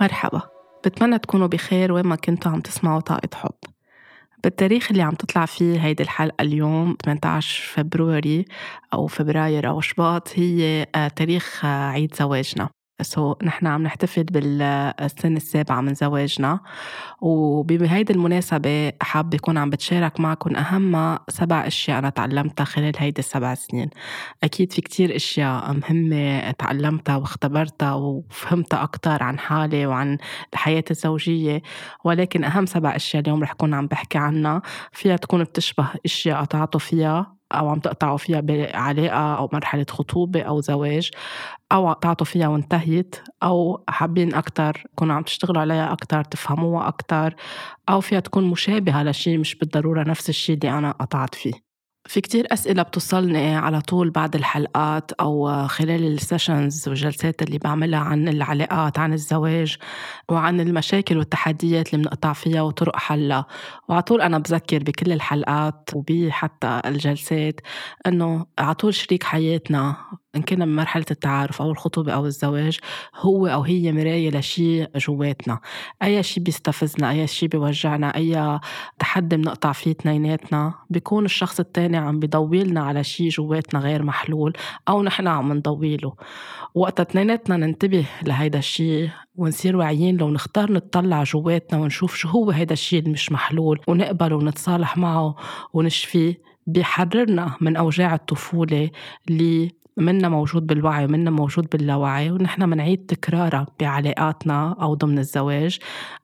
مرحبا. بتمنى تكونوا بخير وين ما كنتوا عم تسمعوا طاقة حب. بالتاريخ اللي عم تطلع فيه هيدي الحلقة اليوم 18 فبروري أو فبراير أو شباط هي آه، تاريخ آه، عيد زواجنا. سو نحن عم نحتفل بالسنة السابعة من زواجنا وبهيدي المناسبة حابة أكون عم بتشارك معكم أهم سبع أشياء أنا تعلمتها خلال هيدي السبع سنين. أكيد في كتير أشياء مهمة تعلمتها واختبرتها وفهمتها أكتر عن حالي وعن الحياة الزوجية ولكن أهم سبع أشياء اليوم رح أكون عم بحكي عنها فيها تكون بتشبه أشياء قطعتوا فيها أو عم تقطعوا فيها بعلاقة أو مرحلة خطوبة أو زواج أو قطعتوا فيها وانتهيت أو حابين أكتر تكونوا عم تشتغلوا عليها أكتر تفهموها أكتر أو فيها تكون مشابهة لشيء مش بالضرورة نفس الشيء اللي أنا قطعت فيه. في كتير أسئلة بتوصلني على طول بعد الحلقات أو خلال السيشنز والجلسات اللي بعملها عن العلاقات عن الزواج وعن المشاكل والتحديات اللي بنقطع فيها وطرق حلها. وعلى طول أنا بذكر بكل الحلقات وبحتى الجلسات إنه على طول شريك حياتنا إن كنا بمرحلة التعارف أو الخطوبة أو الزواج هو أو هي مراية لشيء جواتنا. أي شيء بيستفزنا أي شيء بيوجعنا أي تحدي بنقطع فيه اثنيناتنا بيكون الشخص التاني عم بيضويلنا على شيء جواتنا غير محلول أو نحن عم نضويله. وقت اثنيناتنا ننتبه لهيدا الشيء ونصير واعيين لو نختار نطلع جواتنا ونشوف شو هو هيدا الشيء اللي مش محلول ونقبله ونتصالح معه ونشفيه بيحررنا من أوجاع الطفولة اللي منا موجود بالوعي ومنا موجود باللاوعي ونحن منعيد تكرارها بعلاقاتنا أو ضمن الزواج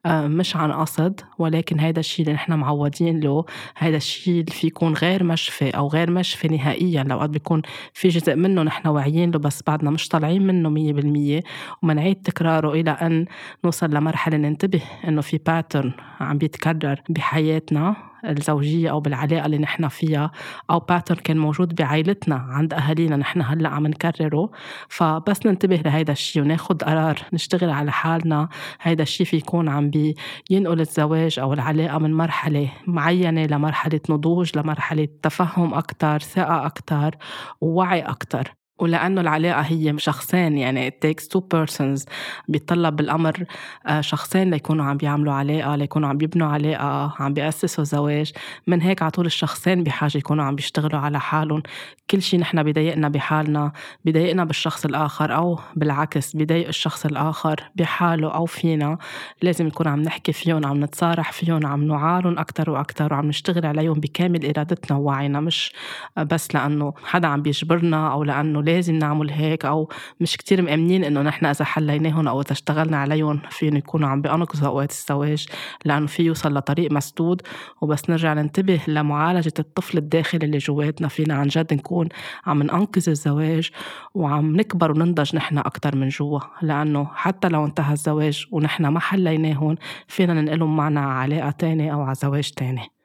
آه، مش عن قصد ولكن هيدا الشيء اللي نحن معودين له هيدا الشيء اللي في يكون غير مشفي أو غير مشفي نهائيا. لو قد بيكون في جزء منه نحن واعيين له بس بعدنا مش طالعين منه مية بالمية ومنعيد تكراره إلى أن نوصل لمرحلة ننتبه إنه في pattern عم بيتكرر بحياتنا. الزوجية أو بالعلاقة اللي نحن فيها أو pattern كان موجود بعائلتنا عند أهالينا نحن هلأ عم نكرره. فبس ننتبه لهيدا الشيء وناخد قرار نشتغل على حالنا. هيدا الشيء في يكون عم بينقل الزواج أو العلاقة من مرحلة معينة لمرحلة نضوج لمرحلة تفهم أكتر ثقة أكتر ووعي أكتر. ولأنه العلاقة هي شخصين يعني it takes two persons. بيتطلب بالأمر آه، شخصين ليكونوا عم بيعملوا علاقة ليكونوا عم بيبنوا علاقة عم بيأسسوا زواج. من هيك على طول الشخصين بحاجة يكونوا عم بيشتغلوا على حالهم. كل شيء نحن بضايقنا بحالنا بضايقنا بالشخص الآخر أو بالعكس بضايق الشخص الآخر بحاله أو فينا. لازم نكون عم نحكي فيهم عم نتصارح فيهم عم نعالهم أكتر وأكتر وعم نشتغل عليهم بكامل إرادتنا ووعينا. مش بس لأنه حدا عم بيجبرنا أو لأنه لازم نعمل هيك أو مش كتير مأمنين إنه نحن إذا حليناهم أو إذا اشتغلنا عليهم فين يكونوا عم بينقذوا أوقات الزواج لأنه في يوصل لطريق مسدود. وبس نرجع ننتبه لمعالجة الطفل الداخلي اللي جواتنا. فينا عن جد نكون عم ننقذ الزواج وعم نكبر وننضج نحن أكتر من جوا. لأنه حتى لو انتهى الزواج ونحن ما حليناهم فينا ننقلهم معنا على علاقة تانية أو على زواج تاني.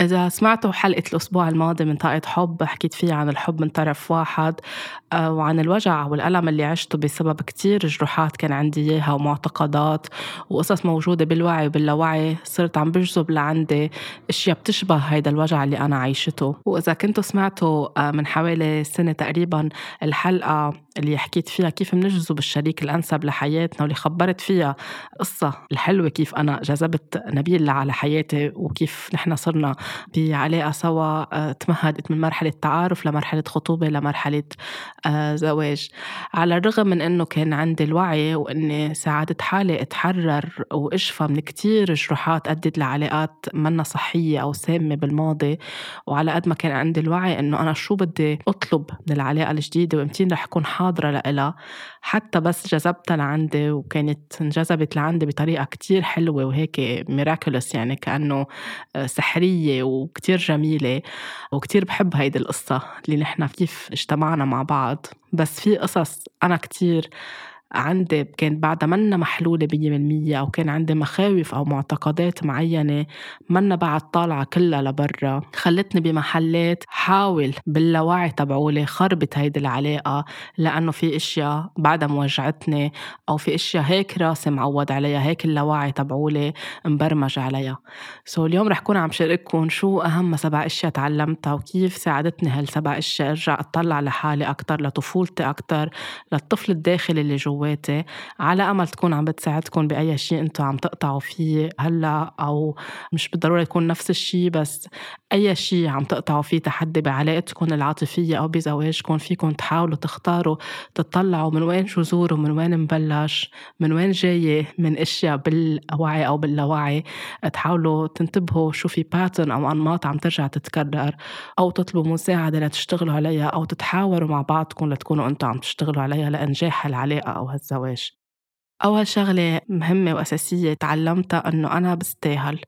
إذا سمعتوا حلقة الأسبوع الماضي من طاقة حب حكيت فيها عن الحب من طرف واحد آه، وعن الوجع والألم اللي عشته بسبب كتير جروحات كان عندي إياها ومعتقدات وقصص موجودة بالوعي وباللاوعي صرت عم بجذب لعندي أشياء بتشبه هيدا الوجع اللي أنا عايشته. وإذا كنتوا سمعتوا آه، من حوالي سنة تقريبا الحلقة اللي حكيت فيها كيف بنجذب الشريك الأنسب لحياتنا واللي خبرت فيها قصة الحلوة كيف أنا جذبت نبيل على حياتي وكيف نحن صرنا بعلاقة سوا آه، تمهدت من مرحلة تعارف لمرحلة خطوبة لمرحلة آه، زواج. على الرغم من أنه كان عندي الوعي وأني ساعدت حالي أتحرر وأشفى من كتير جروحات أدت لعلاقات منا صحية أو سامة بالماضي وعلى قد ما كان عندي الوعي أنه أنا شو بدي أطلب من العلاقة الجديدة وإمتين رح أكون حاضرة لإلها حتى بس جذبتها لعندي وكانت انجذبت لعندي بطريقة كتير حلوة وهيك ميراكولس يعني كأنه آه، سحرية وكتير جميلة وكتير بحب هيدي القصة اللي نحن كيف اجتمعنا مع بعض. بس في قصص أنا كتير عندي كان بعدها منا محلولة بية بالمية أو كان عندي مخاوف أو معتقدات معينة منا بعد طالعة كلها لبرا. خلتني بمحلات حاول باللاوعي تبعولي خربت هيدي العلاقة لأنه في إشياء بعدها موجعتني أو في إشياء هيك راسي معود عليها هيك اللاوعي تبعولي مبرمج عليها. سو اليوم رح كون عم شارككم شو أهم سبع أشياء تعلمتها وكيف ساعدتني هالسبع أشياء أرجع أطلع لحالي أكتر لطفولتي أكتر للطفل الداخلي اللي جوا جواتي على أمل تكون عم بتساعدكم بأي شيء أنتم عم تقطعوا فيه هلأ أو مش بالضرورة يكون نفس الشيء بس أي شيء عم تقطعوا فيه تحدي بعلاقتكم العاطفية أو بزواجكم فيكم تحاولوا تختاروا تطلعوا من وين جذور ومن وين مبلش من وين جاية من أشياء بالوعي أو باللاوعي. تحاولوا تنتبهوا شو في باترن أو أنماط عم ترجع تتكرر أو تطلبوا مساعدة لتشتغلوا عليها أو تتحاوروا مع بعضكم لتكونوا أنتم عم تشتغلوا عليها لإنجاح العلاقة أو هالزواج. أول شغلة مهمة وأساسية تعلمتها إنه أنا بستاهل.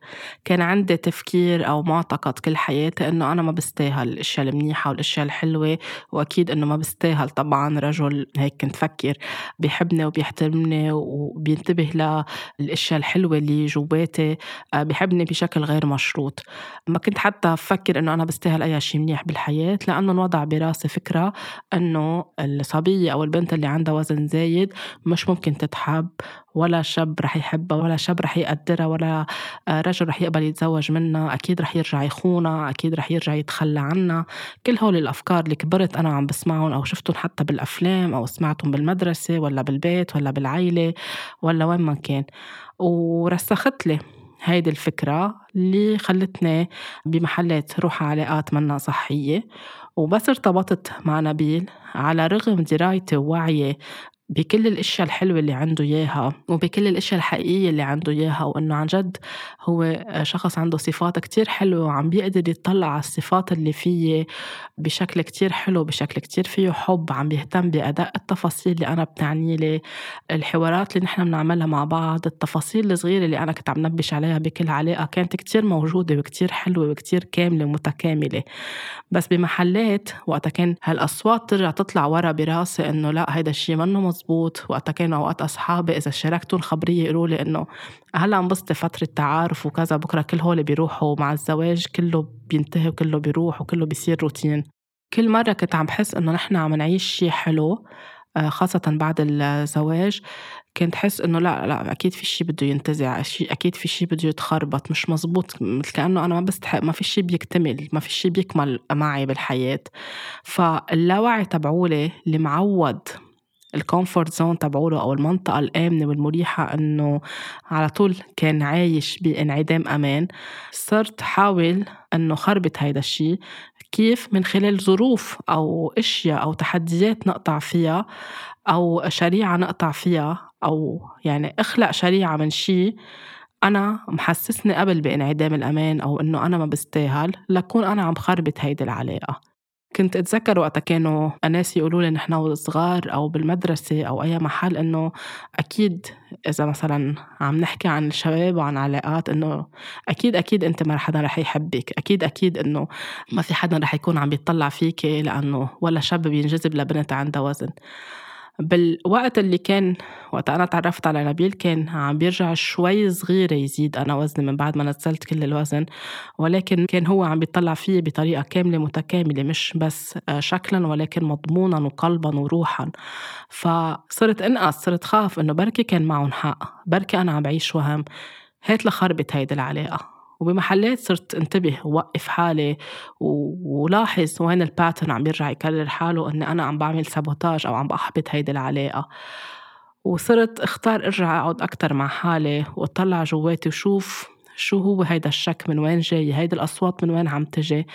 كان عندي تفكير أو معتقد كل حياتي إنه أنا ما بستاهل الأشياء المنيحة والأشياء الحلوة وأكيد إنه ما بستاهل طبعا رجل هيك كنت فكر بيحبني وبيحترمني وبينتبه للأشياء الحلوة اللي جواتي آه، بيحبني بشكل غير مشروط. ما كنت حتى أفكر إنه أنا بستاهل أي شيء منيح بالحياة لأنه انوضع براسي فكرة إنه الصبية أو البنت اللي عندها وزن زايد مش ممكن تتحب تحب ولا شاب رح يحبها ولا شاب رح يقدرها ولا آه، رجل رح يقبل يتزوج منها أكيد رح يرجع يخونها أكيد رح يرجع يتخلى عنها. كل هول الأفكار اللي كبرت أنا عم بسمعهم أو شفتهم حتى بالأفلام أو سمعتهم بالمدرسة ولا بالبيت ولا بالعيلة ولا وين ما كان. ورسخت لي هيدي الفكرة اللي خلتني بمحلات روح علاقات منا صحية. وبس ارتبطت مع نبيل على رغم درايتي ووعيي بكل الأشياء الحلوة اللي عنده إياها وبكل الأشياء الحقيقية اللي عنده إياها وإنه عن جد هو شخص عنده صفات كتير حلوة وعم بيقدر يطلع على الصفات اللي فيه بشكل كتير حلو بشكل كتير فيه حب عم بيهتم بأداء التفاصيل اللي أنا بتعني لي الحوارات اللي نحن بنعملها مع بعض التفاصيل الصغيرة اللي أنا كنت عم نبش عليها بكل علاقة كانت كتير موجودة وكتير حلوة وكتير كاملة ومتكامله بس بمحلات وقتها كان هالأصوات ترجع تطلع ورا براسي إنه لا هيدا الشيء منه مزبوط وقتها كانوا أوقات أصحابي إذا شاركتهم خبريه يقولوا لي إنه هلأ انبسطي فتره تعارف وكذا بكرة كل هول بيروحوا مع الزواج كله بينتهي وكله بيروح وكله بيصير روتين. كل مرة كنت عم بحس إنه نحن عم نعيش شيء حلو آه، خاصة بعد الزواج كنت حس إنه لأ لأ أكيد في شيء بده ينتزع أكيد في شيء بده يتخربط مش مزبوط مثل كأنه أنا ما بستحق ما في شيء بيكتمل ما في شيء بيكمل معي بالحياة. فاللاوعي تبعولي اللي معود ال comfort zone تبعوله أو المنطقة الآمنة والمريحة إنه على طول كان عايش بانعدام أمان. صرت حاول إنه خربط هيدا الشيء كيف؟ من خلال ظروف أو أشياء أو تحديات نقطع فيها أو شريعة نقطع فيها أو يعني أخلق شريعة من شيء أنا محسسني قبل بانعدام الأمان أو إنه أنا ما بستاهل لكون أنا عم خربط هيدي العلاقة. كنت أتذكر وقتها كانوا ناس يقولوا لي نحن وصغار أو بالمدرسة أو أي محل إنه أكيد إذا مثلا عم نحكي عن الشباب وعن علاقات إنه أكيد أكيد أنت ما حدا رح يحبك. أكيد أكيد إنه ما في حدا رح يكون عم بيطلع فيك لأنه ولا شاب بينجذب لبنت عندها وزن. بالوقت اللي كان وقت أنا تعرفت على نبيل كان عم بيرجع شوي صغيرة يزيد أنا وزني من بعد ما نزلت كل الوزن ولكن كان هو عم بيطلع فيي بطريقة كاملة متكاملة مش بس شكلا ولكن مضمونا وقلبا وروحا. فصرت انقز صرت خاف إنه بركي كان معهم حق بركي أنا عم بعيش وهم. هات لخربط هيدي العلاقة. وبمحلات صرت انتبه ووقف حالي ولاحظ وين ال pattern عم يرجع يكرر حاله إني أنا عم بعمل sabotage أو عم بحبط هيدي العلاقة. وصرت أختار أرجع أقعد أكثر مع حالي وأطلع جواتي وشوف شو هو هيدا الشك من وين جاي هيدي الأصوات من وين عم تجي.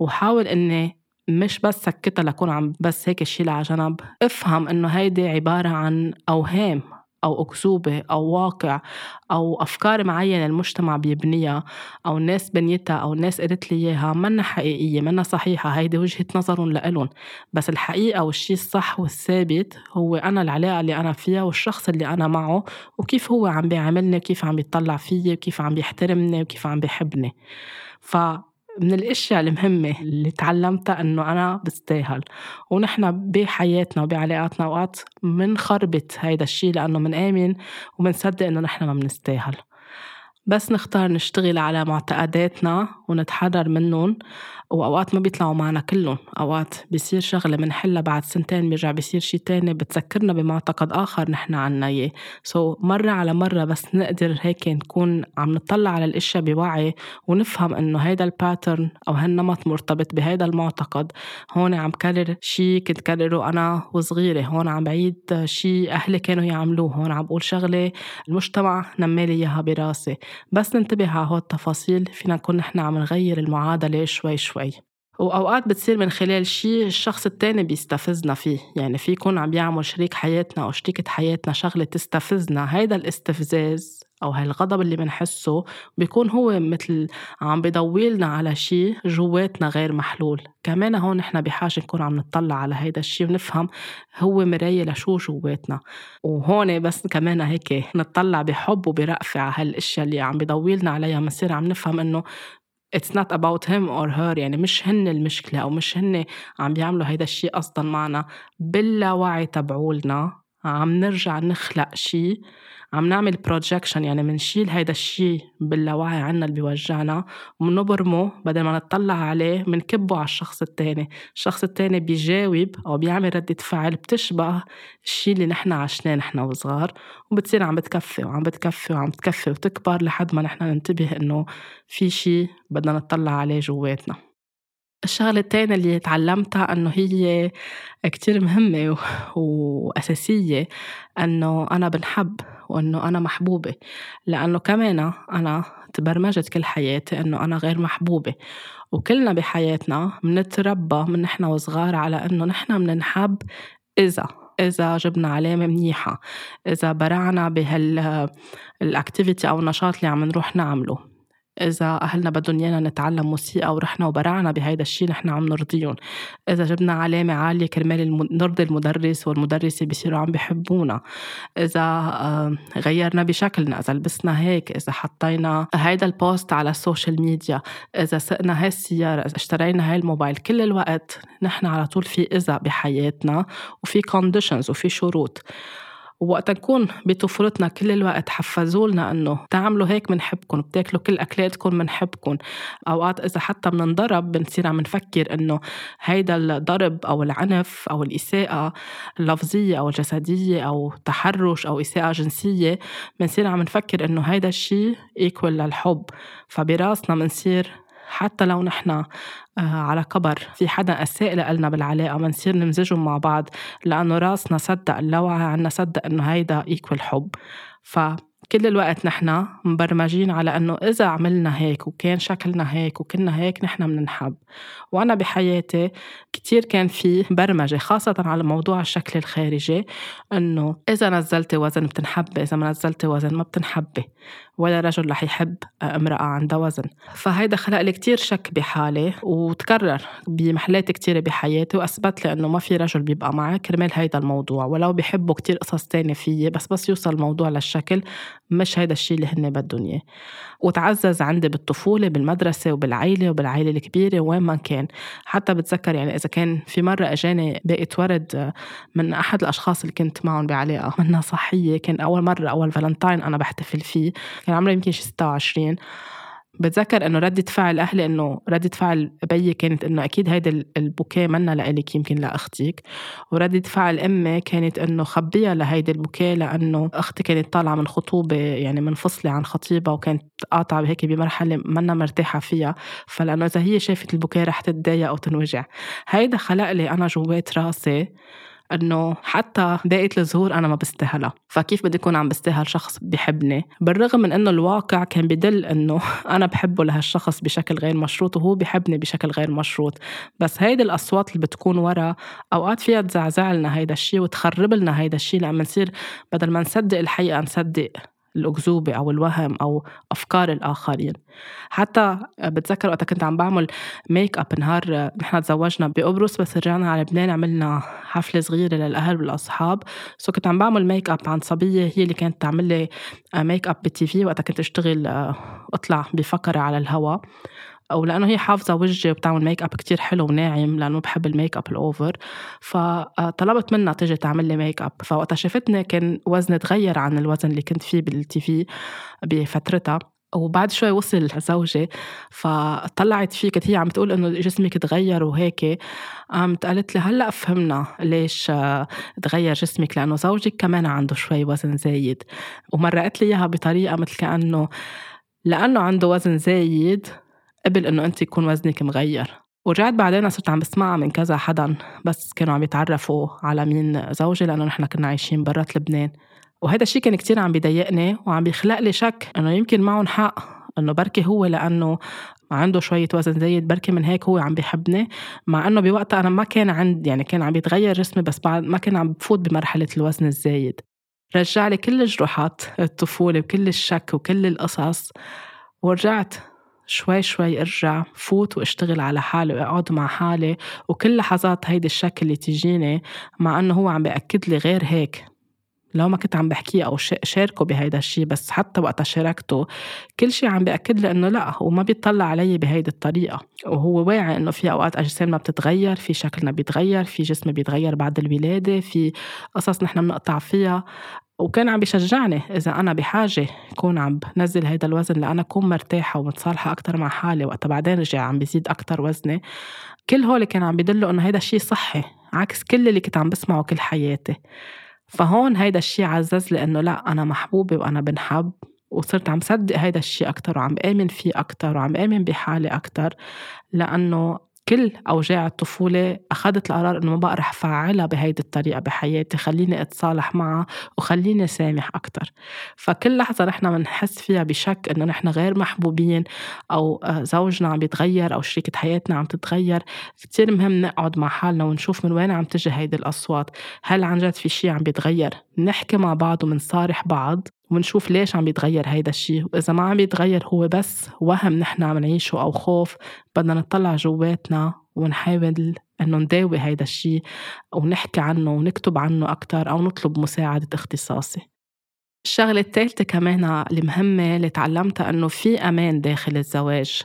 وحاول إني مش بس سكتها لكون عم بس هيك شيلها على جنب. افهم إنه هيدي عبارة عن أوهام أو أكذوبة أو واقع أو أفكار معينة المجتمع بيبنيها أو الناس بنيتها أو الناس قالت لي إياها منا حقيقية منا صحيحة هيدي وجهة نظرهم لإلهم. بس الحقيقة والشي الصح والثابت هو أنا العلاقة اللي أنا فيها والشخص اللي أنا معه وكيف هو عم بيعاملني وكيف عم بيطلع فيي وكيف عم بيحترمني وكيف عم بيحبني. ف من الأشياء المهمة اللي تعلمتها إنه أنا بستاهل. ونحن بحياتنا وبعلاقاتنا أوقات منخربط هيدا الشيء لأنه منآمن ومنصدق إنه نحن ما بنستاهل بس نختار نشتغل على معتقداتنا ونتحرر منهم. وأوقات ما بيطلعوا معنا كلهم. أوقات بيصير شغلة منحلها بعد سنتين بيرجع بيصير شي تاني بتذكرنا بمعتقد آخر نحن عنا إياه. سو مرة على مرة بس نقدر هيك نكون عم نطلع على الأشياء بوعي ونفهم إنه هيدا ال pattern أو هالنمط مرتبط بهيدا المعتقد. هون عم كرر شي كنت كرره أنا وصغيرة. هون عم بعيد شي أهلي كانوا يعملوه. هون عم بقول شغلة المجتمع نمالي إياها براسي. بس ننتبه على هول التفاصيل. فينا نكون نحن عم نغير المعادلة شوي شوي. وأوقات بتصير من خلال شيء الشخص التاني بيستفزنا فيه. يعني في يكون عم يعمل شريك حياتنا أو شريكة حياتنا شغلة تستفزنا هيدا الاستفزاز أو هالغضب اللي بنحسه بيكون هو مثل عم بيضويلنا على شيء جواتنا غير محلول. كمان هون نحن بحاجة نكون عم نطلع على هيدا الشيء ونفهم هو مراية لشو جواتنا. وهون بس كمان هيك نطلع بحب وبرأفة على هالأشياء اللي عم بيضويلنا عليها. بنصير عم نفهم إنه it's not about him or her. يعني مش هن المشكلة أو مش هن عم بيعملوا هيدا الشيء قصدا معنا. باللاوعي تبعولنا. عم نرجع نخلق شيء عم نعمل بروجكشن يعني منشيل هيدا الشيء باللاوعي عنا اللي بيوجعنا ومنبرمه بدل ما نطلع عليه منكبه على الشخص التاني. الشخص التاني بيجاوب أو بيعمل ردة فعل بتشبه الشيء اللي نحن عشناه نحن وصغار وبتصير عم بتكفي وعم بتكفي وعم بتكفي وتكبر لحد ما نحن ننتبه إنه في شيء بدنا نطلع عليه جواتنا. الشغلة التانية اللي تعلمتها أنه هي كتير مهمة وأساسية أنه أنا بنحب وأنه أنا محبوبة. لأنه كمان أنا تبرمجت كل حياتي أنه أنا غير محبوبة. وكلنا بحياتنا منتربى من نحن وصغار على أنه نحن مننحب إذا إذا جبنا علامة منيحة. إذا برعنا بهال الأكتيفيتي أو النشاط اللي عم نروح نعمله. إذا أهلنا بدهم إيانا نتعلم موسيقى ورحنا وبرعنا بهيدا الشيء نحن عم نرضيهم. إذا جبنا علامة عالية كرمال نرضي المدرس والمدرسة بيصيروا عم بيحبونا إذا آه، غيرنا بشكلنا إذا لبسنا هيك إذا حطينا هيدا ال post على ال social media إذا سقنا هاي السيارة إذا اشترينا هاي الموبايل كل الوقت نحن على طول في إذا بحياتنا وفي conditions وفي شروط. ووقت نكون بطفولتنا كل الوقت حفظوا لنا إنه تعملوا هيك بنحبكم بتاكلوا كل اكلاتكم بنحبكم أوقات إذا حتى بننضرب بنصير عم نفكر إنه هيدا الضرب أو العنف أو الإساءة اللفظية أو الجسدية أو تحرش أو إساءة جنسية بنصير عم نفكر إنه هيدا الشيء equal للحب. فبراسنا بنصير حتى لو نحن آه، على كبر في حدا أساء لنا بالعلاقة بنصير نمزجهم مع بعض لأنه راسنا صدق اللاوعي عنا صدق إنه هيدا equal حب. ف كل الوقت نحن مبرمجين على إنه إذا عملنا هيك وكان شكلنا هيك وكنا هيك نحن بننحب وأنا بحياتي كتير كان في برمجة خاصة على موضوع الشكل الخارجي إنه إذا نزلتي وزن بتنحبي إذا ما نزلتي وزن ما بتنحبي ولا رجل رح يحب امرأة عندها وزن فهيدا خلق لي كتير شك بحالي وتكرر بمحلات كتيرة بحياتي وأثبت لي إنه ما في رجل بيبقى معي. كرمال هيدا الموضوع. ولو بيحبوا كتير قصص تانية فيي بس بس يوصل الموضوع للشكل مش هيدا الشيء اللي هن بدهم إياه وتعزز عندي بالطفولة بالمدرسة وبالعيلة وبالعيلة الكبيرة وين ما كان. حتى بتذكر يعني إذا كان في مرة أجاني باقة ورد من أحد الأشخاص اللي كنت معهم بعلاقة منها صحية كان أول مرة أول فالنتاين أنا بحتفل فيه. كان عمري يمكن شي 26 بتذكر إنه ردة فعل أهلي إنه ردة فعل بيي كانت إنه أكيد هيدا البوكيه منا لإلك يمكن لأختك. وردة فعل أمي كانت إنه خبيها لهيدي البوكيه لأنه أختي كانت طالعة من خطوبة يعني منفصله عن خطيبها وكانت قاطعة هيك بمرحلة منا مرتاحة فيها. فلأنه إذا هي شافت البوكيه رح تتضايق أو تنوجع. هيدا خلق لي أنا جوات راسي. إنه حتى دقة الزهور أنا ما بستاهلها. فكيف بدي أكون عم بستاهل شخص بحبني؟ بالرغم من إنه الواقع كان بدل إنه أنا بحبه لهالشخص بشكل غير مشروط وهو بحبني بشكل غير مشروط. بس هيدي الأصوات اللي بتكون ورا أوقات فيها تزعزع لنا هيدا الشيء وتخرب لنا هيدا الشيء لما نصير بدل ما نصدق الحقيقة نصدق الأكذوبة أو الوهم أو أفكار الآخرين. حتى بتذكر وقت كنت عم بعمل make up نهار نحن تزوجنا بقبرص بس رجعنا على لبنان عملنا حفلة صغيرة للأهل والأصحاب. so كنت عم بعمل make up عن صبية هي اللي كانت تعمل لي make up بال TV. وقتها كنت أشتغل أطلع بفقرة على الهواء أو لأنه هي حافظة وجهي وبتعمل make up كتير حلو وناعم لأنه بحب ال make up ال over فطلبت منها تيجي تعمل لي make up فوقتها شافتني كان وزني تغير عن الوزن اللي كنت فيه بال TV بفترتها. وبعد شوي وصل زوجي فطلعت فيه كانت هي عم تقول إنه جسمك تغير وهيك. قامت قالت لي هلأ فهمنا ليش تغير جسمك؟ لأنه زوجك كمان عنده شوي وزن زايد. ومرقت لي إياها بطريقة مثل كأنه لأنه عنده وزن زايد قبل إنه انت يكون وزنك مغير. ورجعت بعدين صرت عم بسمعها من كذا حدا بس كانوا عم يتعرفوا على مين زوجي لأنه نحن كنا عايشين برات لبنان. وهذا الشيء كان كتير عم بيضايقني وعم بيخلق لي شك إنه يمكن معهم حق إنه بركي هو لأنه عنده شوية وزن زايد بركي من هيك هو عم بيحبني. مع إنه بوقتها أنا ما كان عندي يعني كان عم بيتغير جسمي بس بعد ما كان عم بفوت بمرحلة الوزن الزايد. رجع لي كل جروحات الطفولة وكل الشك وكل القصص. ورجعت شوي شوي ارجع فوت واشتغل على حالي واقعد مع حالي. وكل لحظات هيدي الشك اللي تجيني مع انه هو عم بأكد لي غير هيك. لو ما كنت عم بحكيه أو شاركه بهيدا الشيء بس حتى وقتها شاركته كل شيء عم بأكد لي إنه لا هو ما بيطلع علي بهيدي الطريقة. وهو واعي إنه في أوقات اجسامنا بتتغير في شكلنا بيتغير في جسمي بيتغير بعد الولادة في قصص نحن بنقطع فيها. وكان عم بيشجعني إذا أنا بحاجة كون عم بنزل هيدا الوزن لأنا أكون مرتاحة ومتصالحة أكتر مع حالي وقتها. بعدين رجع عم بيزيد أكتر وزني. كل هول كان عم بيدلوا إنه هيدا الشيء صحي عكس كل اللي كنت عم بسمعه كل حياتي. فهون هيدا الشيء عزز لي إنه لا أنا محبوبة وأنا بنحب وصرت عم صدق هيدا الشيء أكتر وعم آمن فيه أكتر وعم آمن بحالي أكتر. لأنه كل أوجاع الطفولة أخذت القرار إنه ما بقى رح فعلها بهيدي الطريقة بحياتي خليني أتصالح معها وخليني سامح أكتر. فكل لحظة نحن بنحس فيها بشك إنه نحن غير محبوبين أو آه، زوجنا عم بيتغير أو شريكة حياتنا عم تتغير كتير مهم نقعد مع حالنا ونشوف من وين عم تجي هيدي الأصوات. هل عن جد في شي عم بيتغير؟ نحكي مع بعض ومنصارح بعض. ونشوف ليش عم بيتغير هيدا الشيء وإذا ما عم بيتغير هو بس وهم نحن عم نعيشه أو خوف بدنا نطلع جواتنا ونحاول إنه نداوي هيدا الشيء ونحكي عنه ونكتب عنه أكتر أو نطلب مساعدة اختصاصي. الشغلة الثالثة كمان المهمة اللي تعلمتها إنه في أمان داخل الزواج.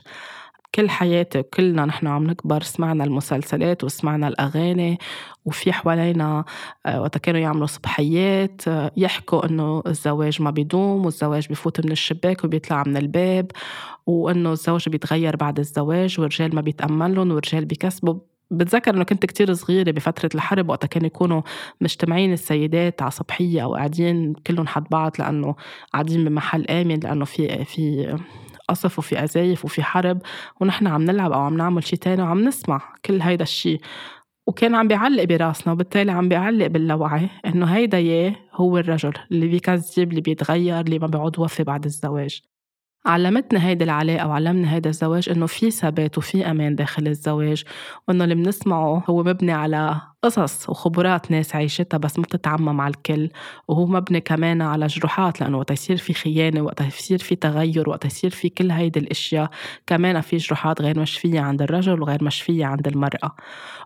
كل حياتي كلنا نحن عم نكبر سمعنا المسلسلات وسمعنا الأغاني وفي حوالينا آه، وقت كانوا يعملوا صبحيات آه، يحكوا إنه الزواج ما بيدوم والزواج بفوت من الشباك وبيطلع من الباب وإنه الزوج بيتغير بعد الزواج والرجال ما بيتأملن والرجال بيكسبوا. بتذكر إنه كنت كتير صغيرة بفترة الحرب وقتها كانوا يكونوا مجتمعين السيدات على صبحية أو قاعدين كلهم حد بعض لأنه قاعدين بمحل آمن لأنه في في قصف وفي أزايف وفي حرب ونحن عم نلعب أو عم نعمل شي تاني وعم نسمع كل هيدا الشي. وكان عم بيعلق براسنا وبالتالي عم بيعلق باللاوعي إنه هيدا ياه هو الرجل اللي بيكذب اللي بيتغير اللي ما بيعود وفي بعد الزواج. علمتنا هيدي العلاقة وعلمنا هيدا الزواج إنه في ثبات وفي أمان داخل الزواج وإنه اللي بنسمعه هو مبني على قصص وخبرات ناس عيشتها بس ما بتتعمم على الكل. وهو مبني كمان على جروحات لأنه وقت يصير في خيانة وقت يصير في تغير وقت يصير في كل هيدي الأشياء. كمان في جروحات غير مشفية عند الرجل وغير مشفية عند المرأة.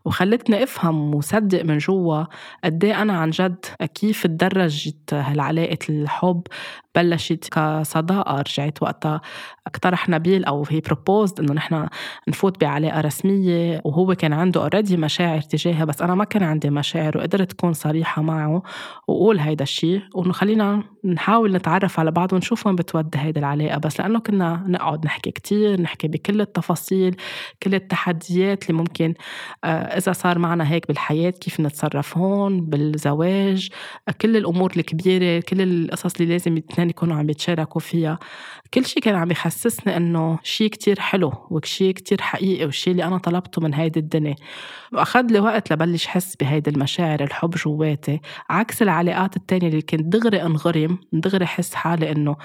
وخلتني أفهم وصدق من جوا قد إيه أنا عن جد كيف تدرجت هالعلاقة الحب. بلشت كصداقة رجعت وقتها اقترح نبيل أو he proposed إنه نحن نفوت بعلاقة رسمية. وهو كان عنده already مشاعر تجاهها بس أنا ما كان عندي مشاعر وقدرت أكون صريحة معه وأقول هيدا الشيء وإنه خلينا نحاول نتعرف على بعض ونشوف وين بتودي هيدي العلاقة. بس لأنه كنا نقعد نحكي كتير نحكي بكل التفاصيل كل التحديات اللي ممكن آه، إذا صار معنا هيك بالحياة كيف نتصرف هون بالزواج كل الأمور الكبيرة كل القصص اللي لازم الاثنين يكونوا عم يتشاركوا فيها. كل شيء كان عم يحسسني إنه شيء كتير حلو وشيء كتير حقيقي والشيء اللي أنا طلبته من هيدي الدنيا. وأخذ لي وقت لبلش حس بهيدي المشاعر الحب جواتي عكس العلاقات التانية اللي كنت دغري أنغرم دغري حس حالي إنه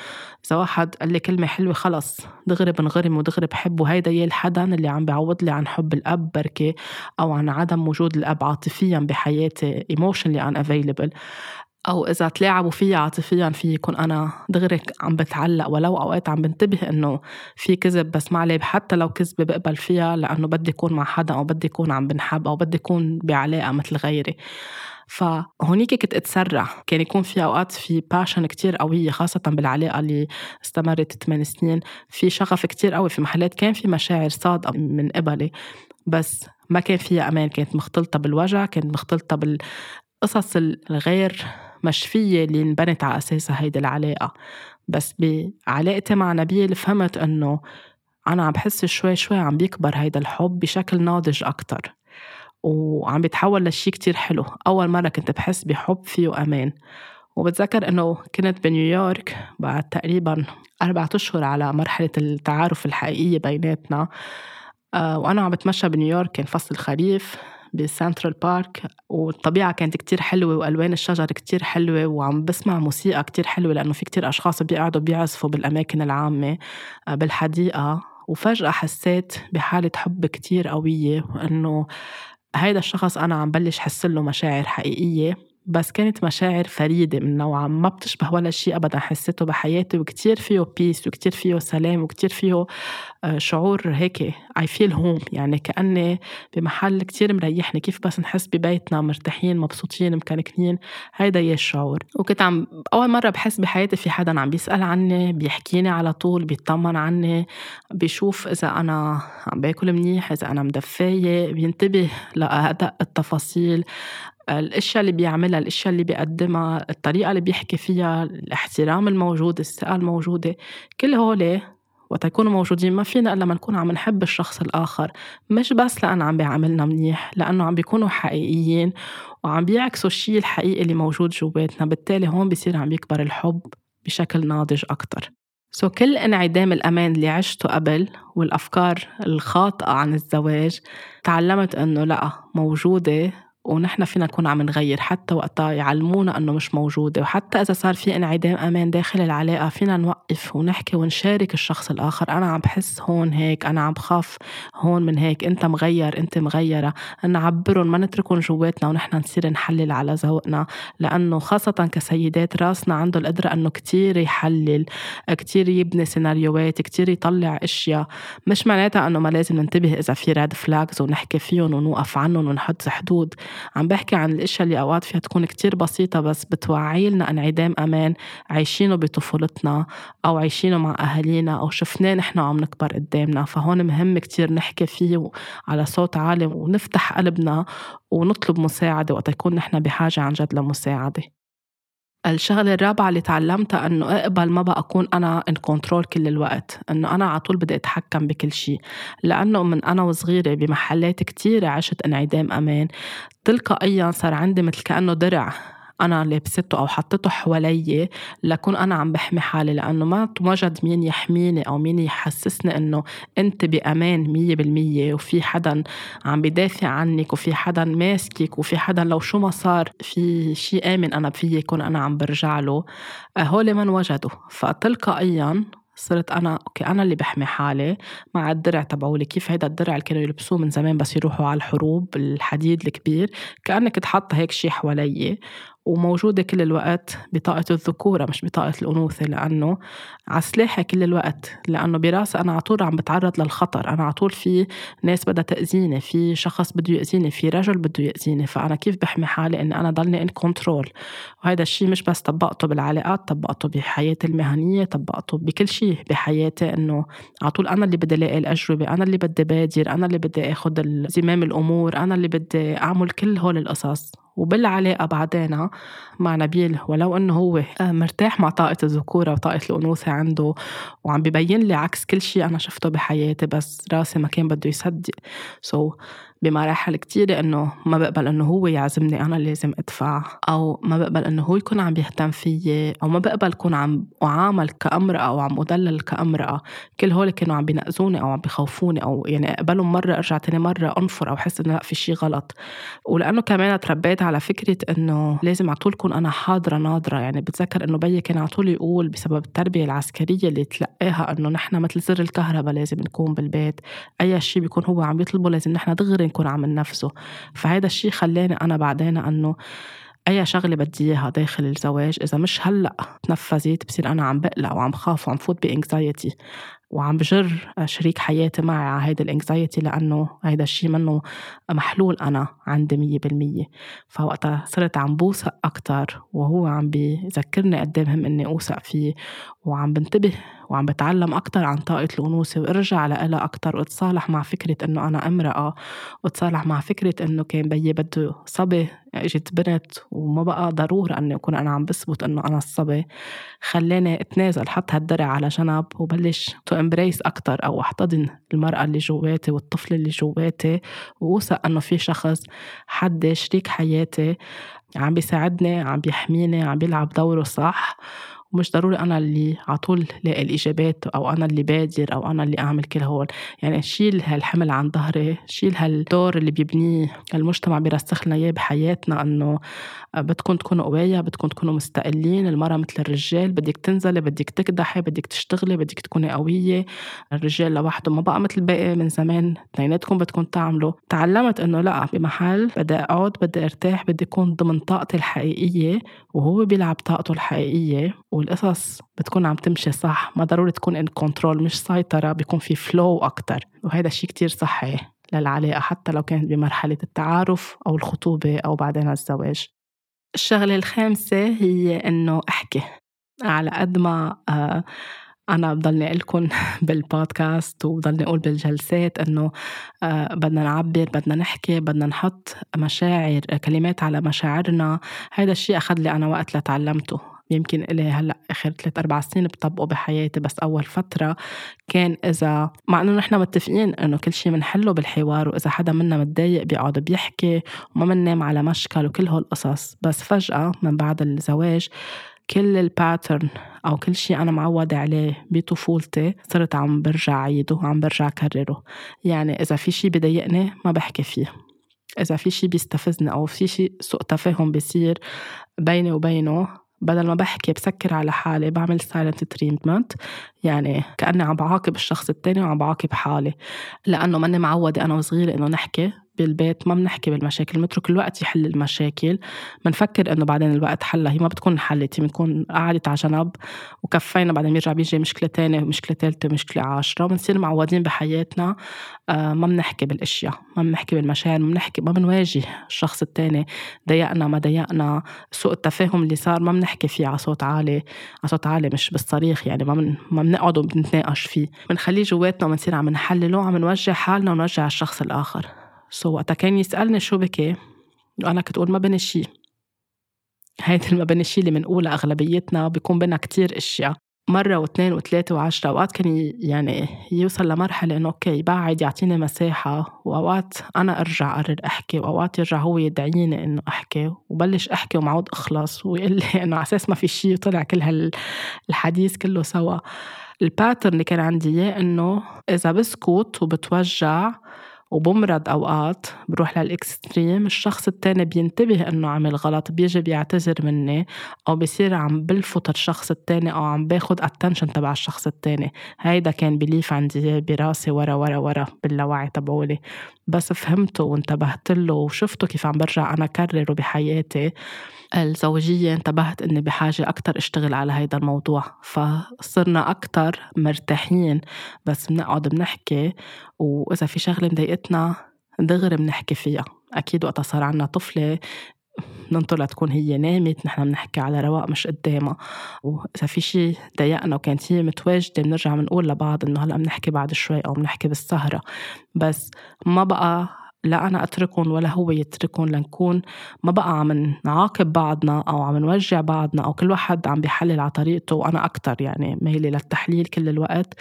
إذا واحد قال لي كلمة حلوة خلص دغري بنغرم ودغري بحب وهيدا يا الحدا اللي عم بيعوض لي عن حب الأب بركي أو عن عدم وجود الأب عاطفيا بحياتي emotionally unavailable. أو إذا تلاعبوا فيها عاطفيا في يكون أنا دغري عم بتعلق ولو أوقات عم بنتبه إنه في كذب بس ما عليه حتى لو كذبة بقبل فيها لأنه بدي أكون مع حدا أو بدي أكون عم بنحب أو بدي أكون بعلاقة مثل غيري. فهونيك كنت أتسرع. كان يكون في أوقات في باشن كتير قوية خاصة بالعلاقة اللي استمرت 8 سنين. في شغف كتير قوي في محلات كان في مشاعر صادقة من قبلي. بس ما كان فيها أمان كانت مختلطة بالوجع كانت مختلطة بالقصص الغير مشفية اللي انبنت على أساسها هيدي العلاقة. بس بعلاقتي مع نبيل فهمت إنه أنا عم بحس شوي شوي عم بيكبر هيدا الحب بشكل ناضج أكتر وعم بيتحول لشي كتير حلو. أول مرة كنت بحس بحب فيه أمان وبتذكر إنه كنت بنيويورك بعد تقريبا أربعة أشهر على مرحلة التعارف الحقيقية بيناتنا آه، وأنا عم بتمشى بنيويورك كان فصل الخريف. بسنترال بارك والطبيعة كانت كتير حلوة وألوان الشجر كتير حلوة وعم بسمع موسيقى كتير حلوة لأنه في كتير أشخاص بيقعدوا بيعزفوا بالأماكن العامة آه، بالحديقة. وفجأة حسيت بحالة حب كتير قوية وإنه هيدا الشخص أنا عم بلش حس له مشاعر حقيقية. بس كانت مشاعر فريدة من نوعها ما بتشبه ولا شيء أبدا. حسيته بحياتي وكتير فيه peace وكتير فيه سلام وكتير فيه آه، شعور هيك I feel home. يعني كأني بمحل كتير مريحني. كيف بس نحس ببيتنا مرتاحين مبسوطين مكنكنين هيدا هي الشعور. وكنت عم أول مرة بحس بحياتي في حدا عم بيسأل عني بيحكيني على طول بيطمن عني بيشوف إذا أنا عم باكل منيح إذا أنا مدفاية بينتبه لأدق التفاصيل. الأشياء اللي بيعملها الأشياء اللي بيقدمها الطريقة اللي بيحكي فيها الاحترام الموجود الثقة الموجودة كل هول وقت يكونوا موجودين ما فينا إلا ما نكون عم نحب الشخص الآخر. مش بس لأنه عم بيعاملنا منيح لأنه عم بيكونوا حقيقيين وعم بيعكسوا الشيء الحقيقي اللي موجود جواتنا بالتالي هون بصير عم يكبر الحب بشكل ناضج أكتر. سو so, كل انعدام الأمان اللي عشته قبل والأفكار الخاطئة عن الزواج تعلمت أنه لأ موجودة ونحن فينا نكون عم نغير حتى وقتها يعلمونا إنه مش موجودة. وحتى إذا صار في انعدام أمان داخل العلاقة فينا نوقف ونحكي ونشارك الشخص الآخر. أنا عم بحس هون هيك أنا عم بخاف هون من هيك. أنت مغير أنت مغيرة. نعبرهم ما نتركهم جواتنا ونحن نصير نحلل على ذوقنا. لأنه خاصة كسيدات راسنا عنده القدرة إنه كتير يحلل كتير يبني سيناريوهات كتير يطلع أشياء. مش معناتها إنه ما لازم ننتبه إذا في ريد فلاجز ونحكي فيهم ونوقف عنهم ونحط حدود. عم بحكي عن الإشياء اللي أوقات فيها تكون كتير بسيطة بس بتوعي لنا انعدام أمان عايشينه بطفولتنا أو عايشينه مع أهالينا أو شفناه نحن عم نكبر قدامنا. فهون مهم كتير نحكي فيه على صوت عالي ونفتح قلبنا ونطلب مساعدة وقت يكون نحن بحاجة عن جد لمساعدة. الشغلة الرابعة اللي تعلمتها إنه اقبل ما بقى أكون أنا ان كنترول كل الوقت، إنه أنا على طول بدي أتحكم بكل شيء، لأنه من أنا وصغيرة بمحلات كتيرة عشت انعدام أمان، تلقائيا صار عندي مثل كأنه درع. أنا لابسته أو حطيته حوالي لكون أنا عم بحمي حالي لأنه ما وجد مين يحميني أو مين يحسسني إنه أنت بأمان مية بالمية وفي حدا عم بدافع عنك وفي حدا ماسكك وفي حدا لو شو ما صار في شيء آمن أنا فيي يكون أنا عم برجع له. هول من وجدوا. فتلقائيا صرت أنا أوكي أنا اللي بحمي حالي مع الدرع تبعولي كيف هيدا الدرع اللي كانوا يلبسوه من زمان بس يروحوا على الحروب الحديد الكبير. كأنك تحط هيك شيء حوالي. وموجودة كل الوقت بطاقة الذكورة مش بطاقة الأنوثة لأنه على سلاحي كل الوقت لأنه براسي أنا على طول عم بتعرض للخطر. أنا على طول في ناس بدها تأذيني في شخص بده يأذيني في رجل بده يأذيني. فأنا كيف بحمي حالي إني أنا ضلني إن كنترول وهذا الشيء مش بس طبقته بالعلاقات طبقته بحياتي المهنية طبقته بكل شيء بحياتي إنه على طول أنا اللي بدي لاقي الأجوبة أنا اللي بدي بادر أنا اللي بدي آخذ زمام الأمور أنا اللي بدي أعمل كل هول القصص. وبالعلاقة بعدين مع نبيل ولو إنه هو آه، مرتاح مع طاقة الذكورة وطاقة الأنوثة عنده وعم ببين لي عكس كل شيء أنا شفته بحياتي بس راسي ما كان بده يصدق. سو so, بمراحل كتيرة إنه ما بقبل إنه هو يعزمني أنا لازم أدفع أو ما بقبل إنه هو يكون عم يهتم فيي أو ما بقبل كون عم أعامل كأمرأة أو عم أدلل كأمرأة. كل هول كانوا عم بينقذوني أو عم بخوفوني أو يعني أقبلهم مرة أرجع تاني مرة أنفر أو أحس إنه لأ في شي غلط. ولأنه كمان تربيت على فكرة إنه لازم على طول كون أنا حاضرة ناظرة يعني بتذكر إنه بيي كان على طول يقول بسبب التربية العسكرية اللي تلقاها إنه نحن مثل زر الكهرباء لازم نكون بالبيت. أي شيء بيكون هو عم يطلبه لازم نحن دغري نكون عم ننفذه فهذا الشيء خلاني أنا بعدين أنه أي شغلة بدي إياها داخل الزواج إذا مش هلأ تنفذت بصير أنا عم بقلق وعم خاف وعم فوت ب anxiety وعم بجر شريك حياتي معي على هيدا ال anxiety لأنه هيدا الشيء منه محلول أنا عندي مية بالمية. فوقتها صرت عم بوثق أكتر وهو عم بيذكرني قد إيه مهم إني أوثق فيه وعم بنتبه وعم بتعلم أكتر عن طاقة الأنوثة وأرجع لها أكتر وأتصالح مع فكرة إنه أنا امرأة وأتصالح مع فكرة إنه كان بيي بده صبي إجت بنت وما بقى ضرورة إني أكون أنا عم بثبت إنه أنا الصبي. خلاني أتنازل حط هالدرع على جنب وبلش to embrace أكتر أو أحتضن المرأة اللي جواتي والطفل اللي جواتي ووثق إنه في شخص حد شريك حياتي عم بيساعدني عم بيحميني عم بيلعب دوره صح. ومش ضروري أنا اللي على طول لاقي الإجابات أو أنا اللي بادر أو أنا اللي أعمل كل هول يعني شيل هالحمل عن ظهري شيل هالدور اللي بيبنيه. المجتمع بيرسخ لنا إياه بحياتنا إنه بدكم تكونوا قوية بدكم تكونوا مستقلين. المرأة مثل الرجال بدك تنزلي بدك تكدحي بدك تشتغلي بدك تكوني قوية. الرجال لوحده ما بقى مثل باقي من زمان. اثنيناتكم بدكم تعملوا. تعلمت إنه لا بمحل بدي أقعد بدي أرتاح بدي أكون ضمن طاقتي الحقيقية وهو بيلعب طاقته الحقيقية والقصص بتكون عم تمشي صح. ما ضروري تكون ان كنترول مش سيطرة بيكون في فلو أكتر. وهذا الشيء كتير صحي للعلاقة حتى لو كانت بمرحلة التعارف أو الخطوبة أو بعدين الزواج. الشغلة الخامسة هي إنه أحكي. على قد ما آه، أنا بضلني لكم بالبودكاست وبضلني أقول بالجلسات إنه آه، بدنا نعبر بدنا نحكي بدنا نحط مشاعر كلمات على مشاعرنا. هذا الشيء أخذ لي أنا وقت لتعلمته. يمكن إلي هلأ آخر ثلاث أربع سنين بطبقه بحياتي بس أول فترة كان إذا مع إنه نحن متفقين إنه كل شيء بنحله بالحوار وإذا حدا منا متضايق بيقعد بيحكي وما بننام على مشكل وكل هالقصص. بس فجأة من بعد الزواج كل الباترن أو كل شيء أنا معودة عليه بطفولتي صرت عم برجع عيده وعم برجع كرره يعني إذا في شيء بضايقني ما بحكي فيه. إذا في شيء بيستفزني أو في شيء سوء تفاهم بيصير بيني وبينه بدل ما بحكي بسكر على حالي بعمل silent treatment يعني كأني عم بعاقب الشخص التاني وعم بعاقب حالي. لأنه ماني معودة أنا وصغيرة إنه نحكي. بالبيت ما بنحكي بالمشاكل بنترك الوقت يحل المشاكل. بنفكر إنه بعدين الوقت حلها هي ما بتكون حلت هي بتكون قعدت على جنب وكفينا بعدين بيرجع بيجي مشكلة تانية مشكله ثالثه مشكله عاشرة بنصير معودين بحياتنا. آه، ما بنحكي بالأشياء ما بنحكي بالمشاعر ما بنحكي ما بنواجه الشخص التاني ضايقنا ما ضايقنا سوء التفاهم اللي صار ما بنحكي فيه على صوت عالي على صوت عالي مش بالصريخ يعني ما من ما بنقعد وبنتناقش فيه. بنخليه جواتنا وبنصير عم نحلله عم نوجه حالنا ونوجه الشخص الآخر. so وقتها كان يسألني شو بكي وأنا كنت أقول ما بني شي هيدي ما بني شي اللي بنقولها أغلبيتنا بيكون بينا كتير أشياء. مرة واثنين وثلاثة وعشرة. أوقات كان يعني يوصل لمرحلة إنه okay يبعد يعطيني مساحة. وأوقات أنا أرجع أقرر أحكي وأوقات يرجع هو يدعيني إنه أحكي. وبلش أحكي ومعود أخلص. ويقول لي إنه على أساس ما في شيء وطلع كل هالحديث كله سوا. ال pattern اللي كان عندي إياه إنه إذا بسكت وبتوجع وبمرض أوقات بروح لل extreme الشخص التاني بينتبه إنه عمل غلط بيجي بيعتذر مني أو بصير عم بلفت الشخص التاني أو عم باخد attention تبع الشخص التاني. هيدا كان belief عندي براسي ورا ورا ورا باللاوعي تبعولي. بس فهمته وانتبهت له وشفته كيف عم برجع أنا كرره بحياتي. الزوجية انتبهت إني بحاجة أكتر أشتغل على هيدا الموضوع. فصرنا أكتر مرتاحين. بس بنقعد بنحكي وإذا في شغلة مضايقتنا دغري بنحكي فيها. أكيد وقتها صار عنا طفلة ننطر لتكون هي نامت نحن بنحكي على رواق مش قدامها. وإذا في شيء ضايقنا وكانت هي متواجدة بنرجع بنقول لبعض إنه هلأ بنحكي بعد شوي أو بنحكي بالسهرة. بس ما بقى لا أنا أتركهم ولا هو يتركهم لنكون ما بقى عم نعاقب بعضنا أو عم نوجع بعضنا أو كل واحد عم بيحلل على طريقته. وأنا أكتر يعني ميلة للتحليل كل الوقت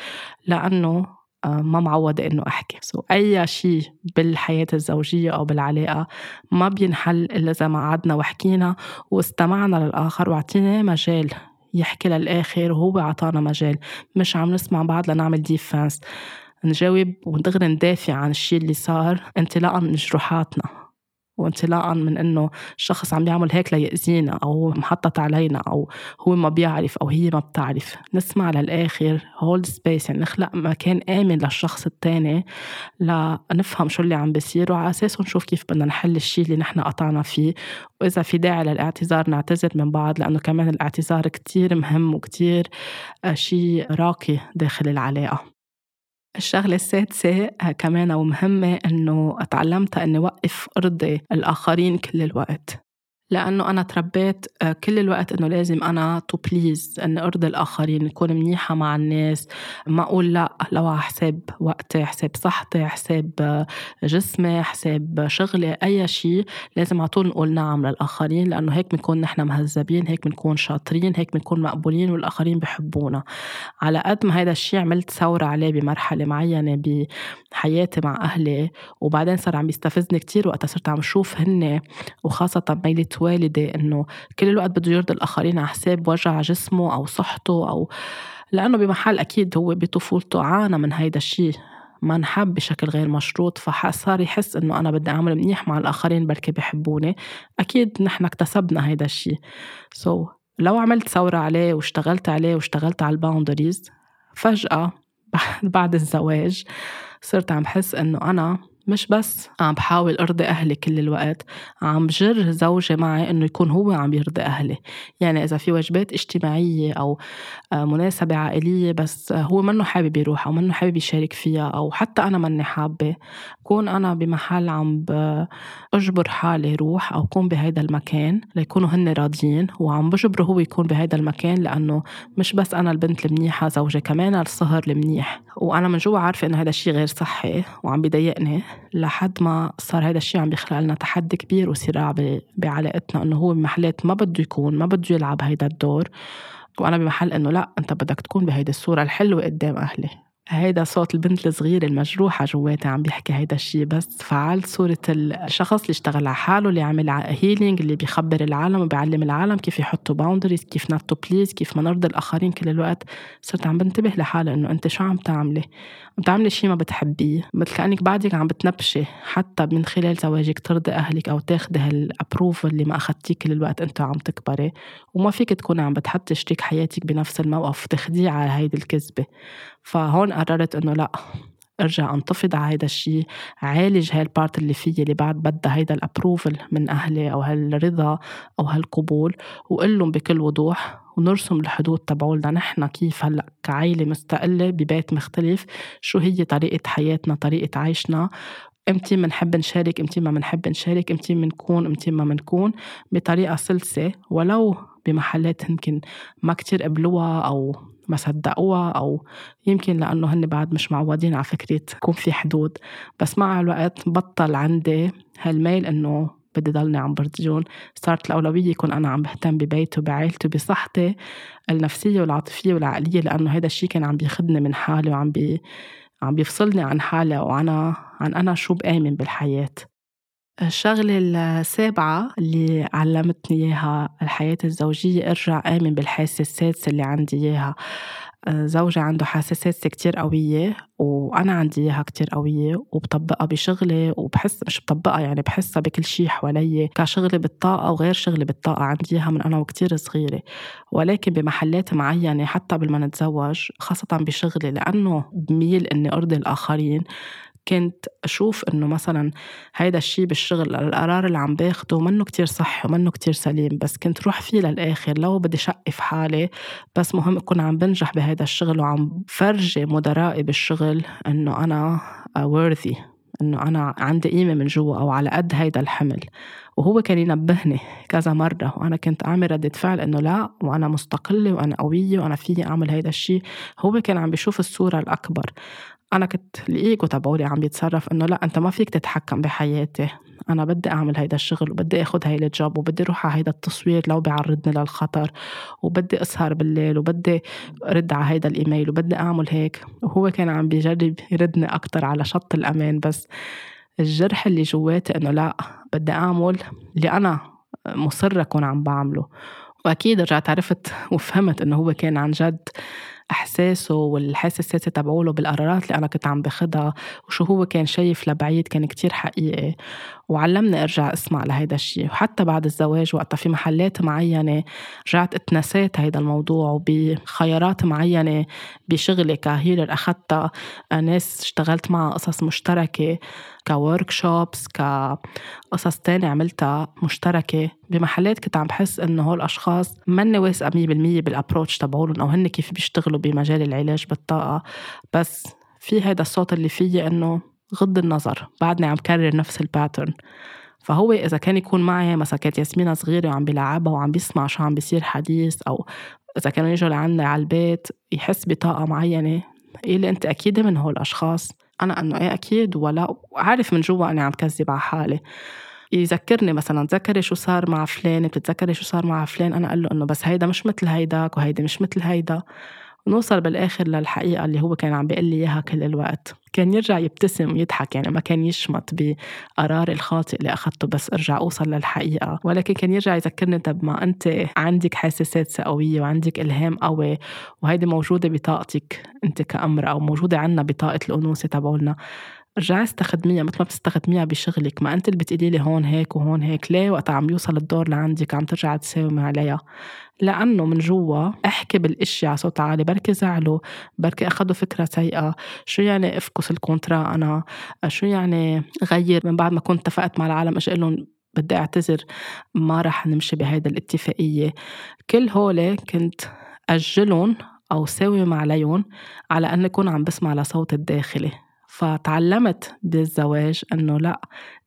لأنه ما معودة إنه أحكي. so أي شيء بالحياة الزوجية أو بالعلاقة ما بينحل إلا إذا ما قعدنا وحكينا واستمعنا للآخر وعطينا مجال يحكي للآخر وهو عطانا مجال. مش عم نسمع بعض لنعمل defense نجاوب ودغري ندافع عن الشيء اللي صار انطلاقا من جروحاتنا. وانطلاقا من إنه الشخص عم يعمل هيك ليأذينا أو محطط علينا أو هو ما بيعرف أو هي ما بتعرف. نسمع للآخر hold space يعني نخلق مكان آمن للشخص الثاني لنفهم شو اللي عم بيصير وعلى اساسه نشوف كيف بدنا نحل الشيء اللي نحن قطعنا فيه. وإذا في داعي للاعتذار نعتذر من بعض لأنه كمان الاعتذار كتير مهم وكتير شيء راقي داخل العلاقة. الشغلة السادسة آه، كمان ومهمة إنه تعلمتها إني وقف أرضي الآخرين كل الوقت. لأنه أنا تربيت آه، كل الوقت إنه لازم أنا to please إني أرضي الآخرين نكون منيحة مع الناس. ما أقول لأ لو على حساب وقتي حساب صحتي حساب آه، جسمي حساب شغلي أي شيء لازم على طول نقول نعم للآخرين. لأنه هيك بنكون نحن مهذبين هيك بنكون شاطرين هيك بنكون مقبولين والآخرين بحبونا. على قد ما هذا الشيء عملت ثورة عليه بمرحلة معينة بحياتي مع أهلي وبعدين صار عم يستفزني كتير وقتها صرت عم شوف هن وخاصة ميلة والدي إنه كل الوقت بده يرضي الآخرين على حساب وجع جسمه أو صحته أو لأنه بمحل أكيد هو بطفولته عانى من هيدا الشيء. ما انحب بشكل غير مشروط فصار يحس إنه أنا بدي أعمل منيح مع الآخرين بركي بحبوني. أكيد نحن اكتسبنا هيدا الشيء. so so, لو عملت ثورة عليه واشتغلت عليه واشتغلت على ال boundaries فجأة بعد الزواج صرت عم حس إنه أنا مش بس عم بحاول أرضي أهلي كل الوقت عم بجر زوجي معي إنه يكون هو عم يرضي أهلي. يعني إذا في واجبات اجتماعية أو آه، مناسبة عائلية بس هو منه حابب يروح أو منه حابب يشارك فيها أو حتى أنا ماني حابة كون أنا بمحل عم أجبر حالي روح أو كون بهيدا المكان ليكونوا هن راضيين. وعم بجبره هو يكون بهيدا المكان لأنه مش بس أنا البنت المنيحة زوجي كمان الصهر المنيح. وأنا من جوا عارفة إنه هذا الشيء غير صحي وعم بضايقني لحد ما صار هذا الشيء عم بيخلق لنا تحدي كبير وصراع بعلاقتنا إنه هو بمحلات ما بده يكون ما بده يلعب هيدا الدور. وأنا بمحل إنه لا أنت بدك تكون بهيدي الصورة الحلوة قدام أهلي. هيدا صوت البنت الصغيرة المجروحة جواتي عم بيحكي هيدا الشيء بس فعلت صورة الشخص اللي اشتغل على حاله اللي عمل healing اللي بيخبر العالم وبيعلم العالم كيف يحطوا boundaries كيف not to please كيف ما نرضي الآخرين كل الوقت. صرت عم بنتبه لحالي إنه أنت شو عم تعملي؟ عم تعملي شيء ما بتحبيه. مثل كأنك بعدك عم بتنبشي. حتى من خلال زواجك ترضي أهلك أو تاخدي هال approval اللي ما أخدتيه كل الوقت أنت عم تكبري. وما فيك تكوني عم بتحطي شريك حياتك بنفس الموقف تخديه على هيدي الكذبة. فهون قررت إنه لأ أرجع أنتفض على هيدا الشيء عالج هاي ال part اللي فيي اللي بعد بدها هيدا ال approval من أهلي أو هالرضا أو هالقبول وقول لهم بكل وضوح ونرسم الحدود تبعولنا. نحن كيف هلأ كعائله مستقلة ببيت مختلف شو هي طريقة حياتنا طريقة عيشنا؟ إمتى بنحب نشارك إمتى ما بنحب نشارك إمتى بنكون إمتى ما بنكون بطريقة سلسة ولو بمحلات يمكن ما كتير قبلوها أو ما صدقوها أو يمكن لأنه هن بعد مش معودين على فكرة يكون في حدود. بس مع الوقت بطل عندي هالميل إنه بدي ضلني عم برجون. صارت الأولوية يكون أنا عم بهتم ببيتي وبعائلتي وبصحتي النفسية والعاطفية والعقلية لأنه هذا الشيء كان عم بياخدني من حالي وعم بي عم بيفصلني عن حالي وأنا عن أنا شو بآمن بالحياة. الشغلة السابعة اللي علمتني إياها الحياة الزوجية ارجع آمن بالحاسة السادسة اللي عندي إياها. زوجي عنده سادسة كتير قوية وأنا عندي إياها كتير قوية وبطبقها بشغلي وبحس مش بطبقها يعني بحسها بكل شيء حوالي كشغلي بالطاقة وغير شغلي بالطاقة. عندي إياها من أنا وكتير صغيرة. ولكن بمحلات معينة حتى قبل ما نتزوج خاصة بشغلي لأنه بميل إني أرضي الآخرين. كنت أشوف إنه مثلا هيدا الشيء بالشغل القرار اللي عم باخده منه كتير صح ومنه كتير سليم بس كنت روح فيه للآخر لو بدي شقف حالي بس مهم أكون عم بنجح بهيدا الشغل وعم فرجي مدرائي بالشغل إنه أنا worthy إنه أنا عندي قيمة من جوا أو على قد هيدا الحمل. وهو كان ينبهني كذا مرة وأنا كنت أعمل ردة فعل إنه لا وأنا مستقلة وأنا قوية وأنا فيي أعمل هيدا الشيء هو كان عم بيشوف الصورة الأكبر. أنا كنت الإيجو تبعولي عم بيتصرف إنه لا أنت ما فيك تتحكم بحياتي. أنا بدي أعمل هيدا الشغل وبدي أخد هاي الجوب وبدي أروح على هيدا التصوير لو بيعرضني للخطر وبدي أسهر بالليل وبدي أرد على هيدا الإيميل وبدي أعمل هيك. وهو كان عم بيجرب يردني أكتر على شط الأمان بس الجرح اللي جواتي إنه لا بدي أعمل اللي أنا مصرة أكون عم بعمله. وأكيد رجعت عرفت وفهمت إنه هو كان عن جد إحساسه والحاسة السادسه تبعوله بالقرارات اللي أنا كنت عم باخدها وشو هو كان شايف لبعيد كان كتير حقيقي. وعلمني ارجع اسمع لهيدا الشيء وحتى بعد الزواج وقتها في محلات معينة رجعت اتنسيت هيدا الموضوع وبخيارات معينة بشغلي كهيلر. أخذتها ناس اشتغلت معها قصص مشتركة ك workshops كقصص تانية عملتها مشتركة. بمحلات كنت عم بحس إنه هول الأشخاص ماني واثقة 100% بال approach تبعولن أو هن كيف بيشتغلوا بمجال العلاج بالطاقة. بس في هذا الصوت اللي فيي إنه غض النظر بعدني عم كرر نفس ال pattern فهو إذا كان يكون معي مثلا كانت ياسمينة صغيرة وعم بيلعبها وعم بيسمع شو عم بيصير حديث أو إذا كانوا يجوا لعنا على البيت يحس بطاقة معينة يقول لي أنت أكيد من هول الأشخاص؟ أنا إنه إيه أكيد ولا؟ عارف من جوا أنا عم كذب على حالي. يذكرني مثلا تذكري شو صار مع فلان؟ بتتذكري شو صار مع فلان؟ أنا أقول له إنه بس هيدا مش مثل هيداك وهيدي مش مثل هيدا. ونوصل بالآخر للحقيقة اللي هو كان عم بيقول لي إياها كل الوقت. كان يرجع يبتسم ويضحك يعني ما كان يشمت بقراري الخاطئ اللي أخذته بس أرجع أوصل للحقيقة. ولكن كان يرجع يذكرني طب ما أنت عندك حساسات قويه وعندك إلهام قوي وهيدي موجودة بطاقتك أنت كامراه أو موجودة عندنا بطاقة الأنوثة تبعولنا. رجعي استخدميها مثل ما بتستخدميها بشغلك. ما أنت اللي بتقولي لي هون هيك وهون هيك ليه وقت عم يوصل الدور لعندك؟ عم ترجع تساومي عليها. لأنه من جوا أحكي بالأشياء على صوت عالي بركي زعلوا بركي أخذوا فكرة سيئة. شو يعني أفسخ ال contrat أنا؟ شو يعني غير؟ من بعد ما كنت اتفقت مع العالم أجي لهم بدي أعتذر. ما رح نمشي بهيدا الاتفاقية. كل هول كنت أجلهم أو ساوم عليهم على أن أكون عم بسمع لصوت الداخلي. فتعلمت بالزواج إنه لا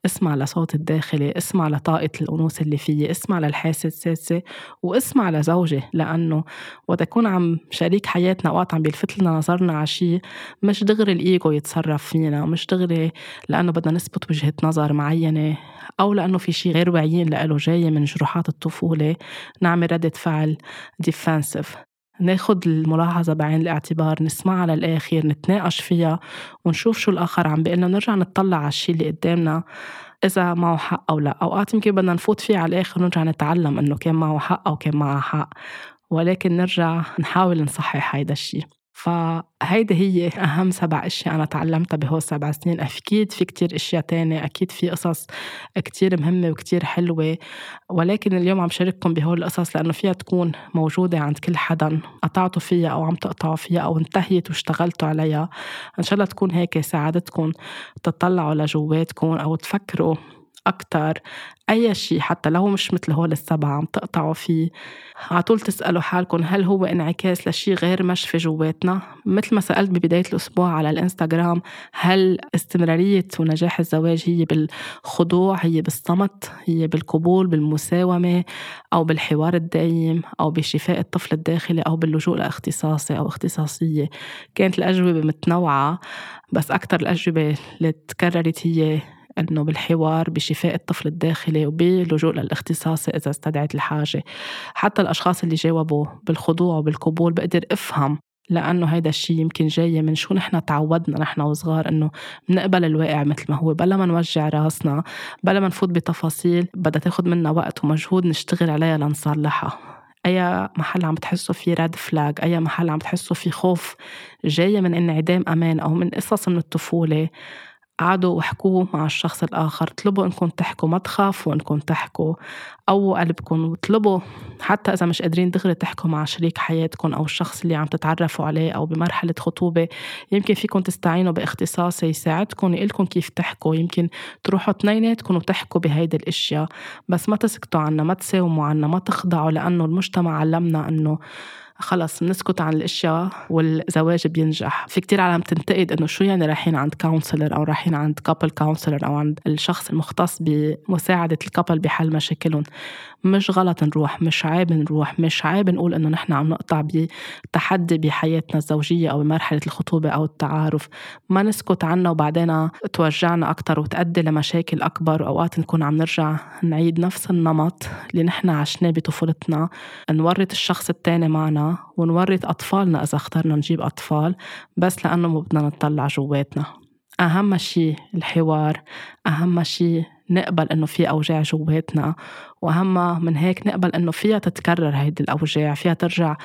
اسمع لصوت الداخلي اسمع لطاقة الأنوثة اللي فيي اسمع للحاسة السادسة واسمع لزوجي لأنه وقت يكون عم شريك حياتنا وقت عم بيلفت لنا نظرنا على شيء مش دغري الإيجو يتصرف فينا مش دغري لأنه بدنا نثبت وجهة نظر معينة أو لأنه في شيء غير واعيين لإله جاي من جروحات الطفولة نعمل ردة فعل ديفنسيف ناخد الملاحظة بعين الاعتبار نسمعها للآخر نتناقش فيها ونشوف شو الآخر عم بيقلنا نرجع نطلع على الشيء اللي قدامنا إذا معه حق أو لا. أوقات يمكن بدنا نفوت فيه على الآخر ونرجع نتعلم إنه كان معه حق أو كان معها حق. ولكن نرجع نحاول نصحح هيدا الشيء فهيدي هي أهم سبع أشياء أنا تعلمتها بهول سبع سنين. أكيد في كتير أشياء تانية أكيد في قصص كتير مهمة وكتير حلوة ولكن اليوم عم شارككم بهول القصص لأنه فيها تكون موجودة عند كل حدا قطعتوا فيها أو عم تقطعوا فيها أو انتهيت واشتغلتوا عليها. إن شاء الله تكون هيك ساعدتكم تطلعوا لجواتكم أو تفكروا أكتر. أي شيء حتى لو مش مثل هول السبعة عم تقطعوا فيه. على طول تسألوا حالكم هل هو انعكاس لشيء غير مشفي جواتنا؟ مثل ما سألت ببداية الأسبوع على الإنستغرام هل استمرارية ونجاح الزواج هي بالخضوع هي بالصمت هي بالقبول بالمساومة أو بالحوار الدائم أو بشفاء الطفل الداخلي أو باللجوء لأختصاصي أو اختصاصية؟ كانت الأجوبة متنوعة بس أكثر الأجوبة اللي تكررت هي إنه بالحوار بشفاء الطفل الداخلي وباللجوء للاختصاصي إذا استدعت الحاجة. حتى الأشخاص اللي جاوبوا بالخضوع وبالقبول بقدر أفهم لأنه هيدا الشيء يمكن جاي من شو نحن تعودنا نحن وصغار إنه بنقبل الواقع مثل ما هو. بلا ما نوجع راسنا بلا ما نفوت بتفاصيل بدها تاخد منا وقت ومجهود نشتغل عليها لنصلحها. أي محل عم بتحسوا فيه ريد فلاج أي محل عم بتحسوا فيه خوف جاية من انعدام أمان أو من قصص من الطفولة. قعدوا وحكوا مع الشخص الآخر اطلبوا إنكم تحكوا ما تخافوا إنكم تحكوا قووا قلبكم واطلبوا حتى إذا مش قادرين دغري تحكوا مع شريك حياتكم أو الشخص اللي عم تتعرفوا عليه أو بمرحلة خطوبة. يمكن فيكم تستعينوا باختصاص يساعدكم يقلكم كيف تحكوا. يمكن تروحوا اثنيناتكم وتحكوا بهيدي الأشياء. بس ما تسكتوا عنا ما تساوموا عنا ما تخضعوا لأنه المجتمع علمنا إنه خلص بنسكت عن الأشياء والزواج بينجح. في كتير عالم تنتقد إنه شو يعني رايحين عند counselor أو رايحين عند couple counselor أو عند الشخص المختص بمساعدة ال couple بحل مشاكلهم. مش غلط نروح مش عيب نروح مش عيب نقول إنه نحن عم نقطع بتحدي بحياتنا الزوجية أو بمرحلة الخطوبة أو التعارف. ما نسكت عنها وبعدين توجعنا أكثر وتؤدي لمشاكل أكبر. واوقات نكون عم نرجع نعيد نفس النمط اللي نحن عشناه بطفولتنا. نورط الشخص الثاني معنا ونورط أطفالنا إذا اخترنا نجيب أطفال بس لأنه ما بدنا نطلع جواتنا. أهم شيء الحوار أهم شيء نقبل إنه في أوجاع جواتنا وأهم من هيك نقبل إنه فيها تتكرر هيدي الأوجاع فيها ترجع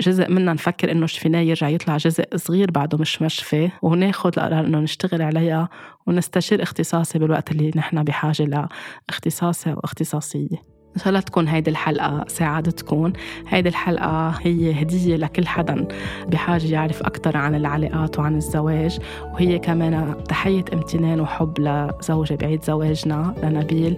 جزء منا نفكر إنه شفيناه يرجع يطلع جزء صغير بعده مش مشفي وناخذ القرار إنه نشتغل عليها ونستشير اختصاصي بالوقت اللي نحن بحاجة لإختصاصي أو اختصاصيه إن شاء الله تكون هيدي الحلقة ساعدتكم هيدي الحلقة هي هدية لكل حدا بحاجة يعرف أكثر عن العلاقات وعن الزواج. وهي كمان تحية امتنان وحب لزوجي بعيد زواجنا لنبيل.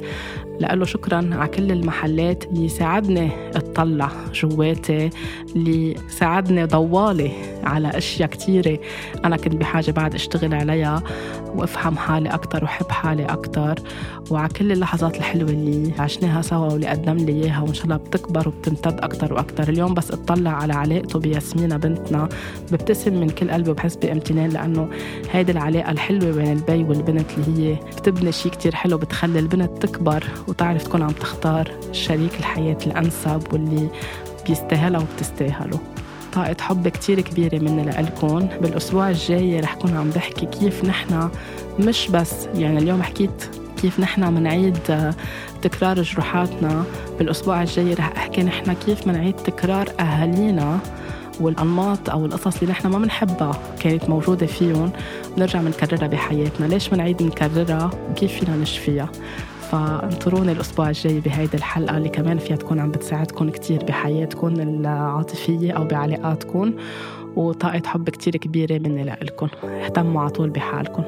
لقله شكرا على كل المحلات اللي ساعدني اطلع جواتي اللي ساعدني ضوالي على أشياء كثيره أنا كنت بحاجة بعد أشتغل عليها وأفهم حالي أكثر وحب حالي أكثر وعلى كل اللحظات الحلوة اللي عشناها سوا واللي قدم لي إياها وإن شاء الله بتكبر وبتمتد أكثر وأكثر اليوم بس اطلع على علاقته بياسمينة بنتنا ببتسم من كل قلبي وبحس بامتنان لأنه هيدي العلاقة الحلوة بين البي والبنت اللي هي بتبني شيء كتير حلو بتخلي البنت تكبر وتعرف تكون عم تختار شريك الحياة الأنسب واللي بيستاهلها وبتستاهله. طاقة حب كتير كبيرة مني لإلكم بالأسبوع الجاي رح كون عم بحكي كيف نحن مش بس يعني اليوم حكيت كيف نحن منعيد تكرار جروحاتنا. بالأسبوع الجاي رح أحكي نحن كيف منعيد تكرار أهالينا والأنماط أو القصص اللي نحن ما بنحبها كانت موجودة فيهم. نرجع بنكررها بحياتنا. ليش منعيد نكررها؟ وكيف فينا نشفيها؟ فانطروني الأسبوع الجاي بهيدي الحلقة اللي كمان فيها تكون عم بتساعدكم كتير بحياتكم العاطفية أو بعلاقاتكم وطاقة حب كتير كبيرة مني لإلكم اهتموا على طول بحالكم.